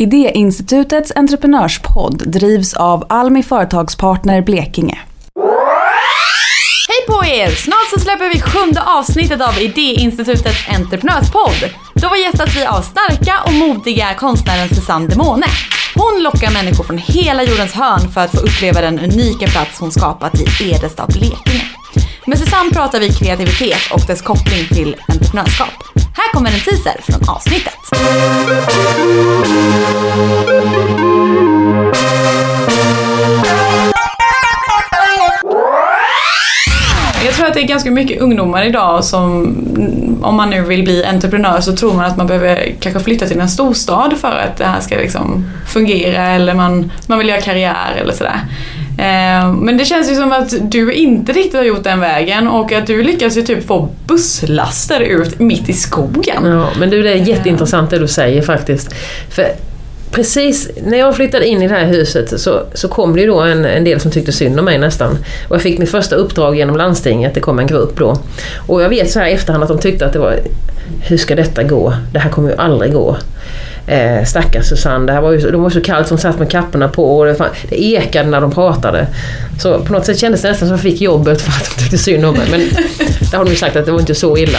Idéinstitutets entreprenörspodd drivs av Almi Företagspartner Blekinge. Hej på er! Snart så släpper vi sjunde avsnittet av Idéinstitutets entreprenörspodd. Då var gästas vi av starka och modiga konstnären Susanne Demone. Hon lockar människor från hela jordens hörn för att få uppleva den unika plats hon skapat i Edestad, Blekinge. Med Susanne pratar vi kreativitet och dess koppling till entreprenörskap. Här kommer en teaser från avsnittet. Jag tror att det är ganska mycket ungdomar idag som, om man nu vill bli entreprenör så tror man att man behöver kanske flytta till en storstad för att det här ska liksom fungera eller man, man vill göra karriär eller sådär. Eh, men det känns ju som att du inte riktigt har gjort den vägen och att du lyckas ju typ få busslaster ut mitt i skogen. Ja, men du det är jätteintressant det du säger faktiskt. För precis när jag flyttade in i det här huset så, så kom det ju då en, en del som tyckte synd om mig nästan. Och jag fick mitt första uppdrag genom landstinget, det kom en grupp då. Och jag vet så här i efterhand att de tyckte att det var Hur ska detta gå? Det här kommer ju aldrig gå. Eh, stackars Susanne, det här var ju, de var så kallt som satt med kapporna på och det, fan, det ekade när de pratade. Så på något sätt kändes det nästan som att jag fick jobbet för att de tyckte synd om mig. Men det har de ju sagt att det var inte så illa.